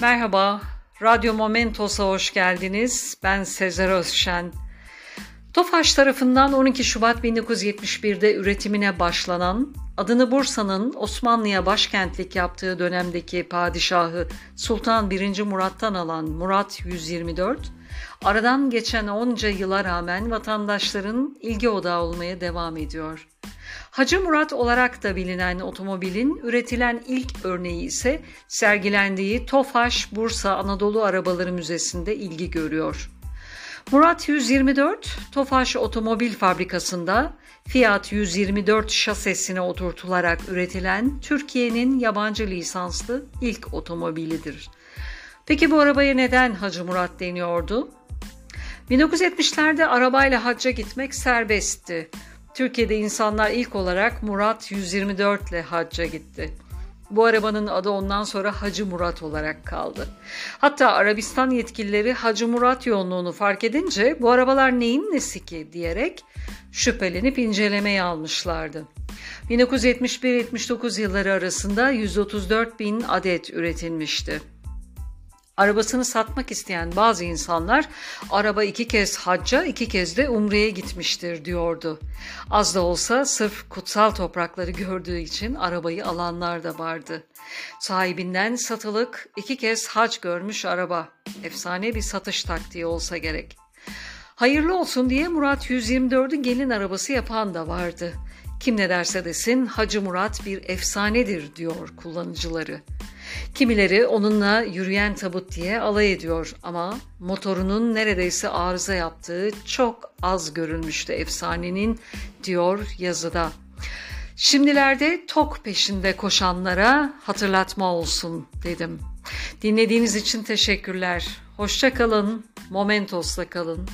Merhaba, Radyo Momentos'a hoş geldiniz. Ben Sezer Özşen. Tofaş tarafından 12 Şubat 1971'de üretimine başlanan, adını Bursa'nın Osmanlı'ya başkentlik yaptığı dönemdeki padişahı Sultan 1. Murat'tan alan Murat 124, aradan geçen onca yıla rağmen vatandaşların ilgi odağı olmaya devam ediyor. Hacı Murat olarak da bilinen otomobilin üretilen ilk örneği ise sergilendiği Tofaş Bursa Anadolu Arabaları Müzesi'nde ilgi görüyor. Murat 124 Tofaş Otomobil Fabrikası'nda Fiat 124 şasesine oturtularak üretilen Türkiye'nin yabancı lisanslı ilk otomobilidir. Peki bu arabaya neden Hacı Murat deniyordu? 1970'lerde arabayla hacca gitmek serbestti. Türkiye'de insanlar ilk olarak Murat 124 ile hacca gitti. Bu arabanın adı ondan sonra Hacı Murat olarak kaldı. Hatta Arabistan yetkilileri Hacı Murat yoğunluğunu fark edince bu arabalar neyin nesi ki diyerek şüphelenip incelemeye almışlardı. 1971-79 yılları arasında 134 bin adet üretilmişti. Arabasını satmak isteyen bazı insanlar araba iki kez hacca iki kez de umreye gitmiştir diyordu. Az da olsa sırf kutsal toprakları gördüğü için arabayı alanlar da vardı. Sahibinden satılık iki kez hac görmüş araba. Efsane bir satış taktiği olsa gerek. Hayırlı olsun diye Murat 124'ün gelin arabası yapan da vardı. Kim ne derse desin Hacı Murat bir efsanedir diyor kullanıcıları. Kimileri onunla yürüyen tabut diye alay ediyor ama motorunun neredeyse arıza yaptığı çok az görülmüştü efsanenin diyor yazıda. Şimdilerde tok peşinde koşanlara hatırlatma olsun dedim. Dinlediğiniz için teşekkürler. Hoşça kalın, Momentos'la kalın.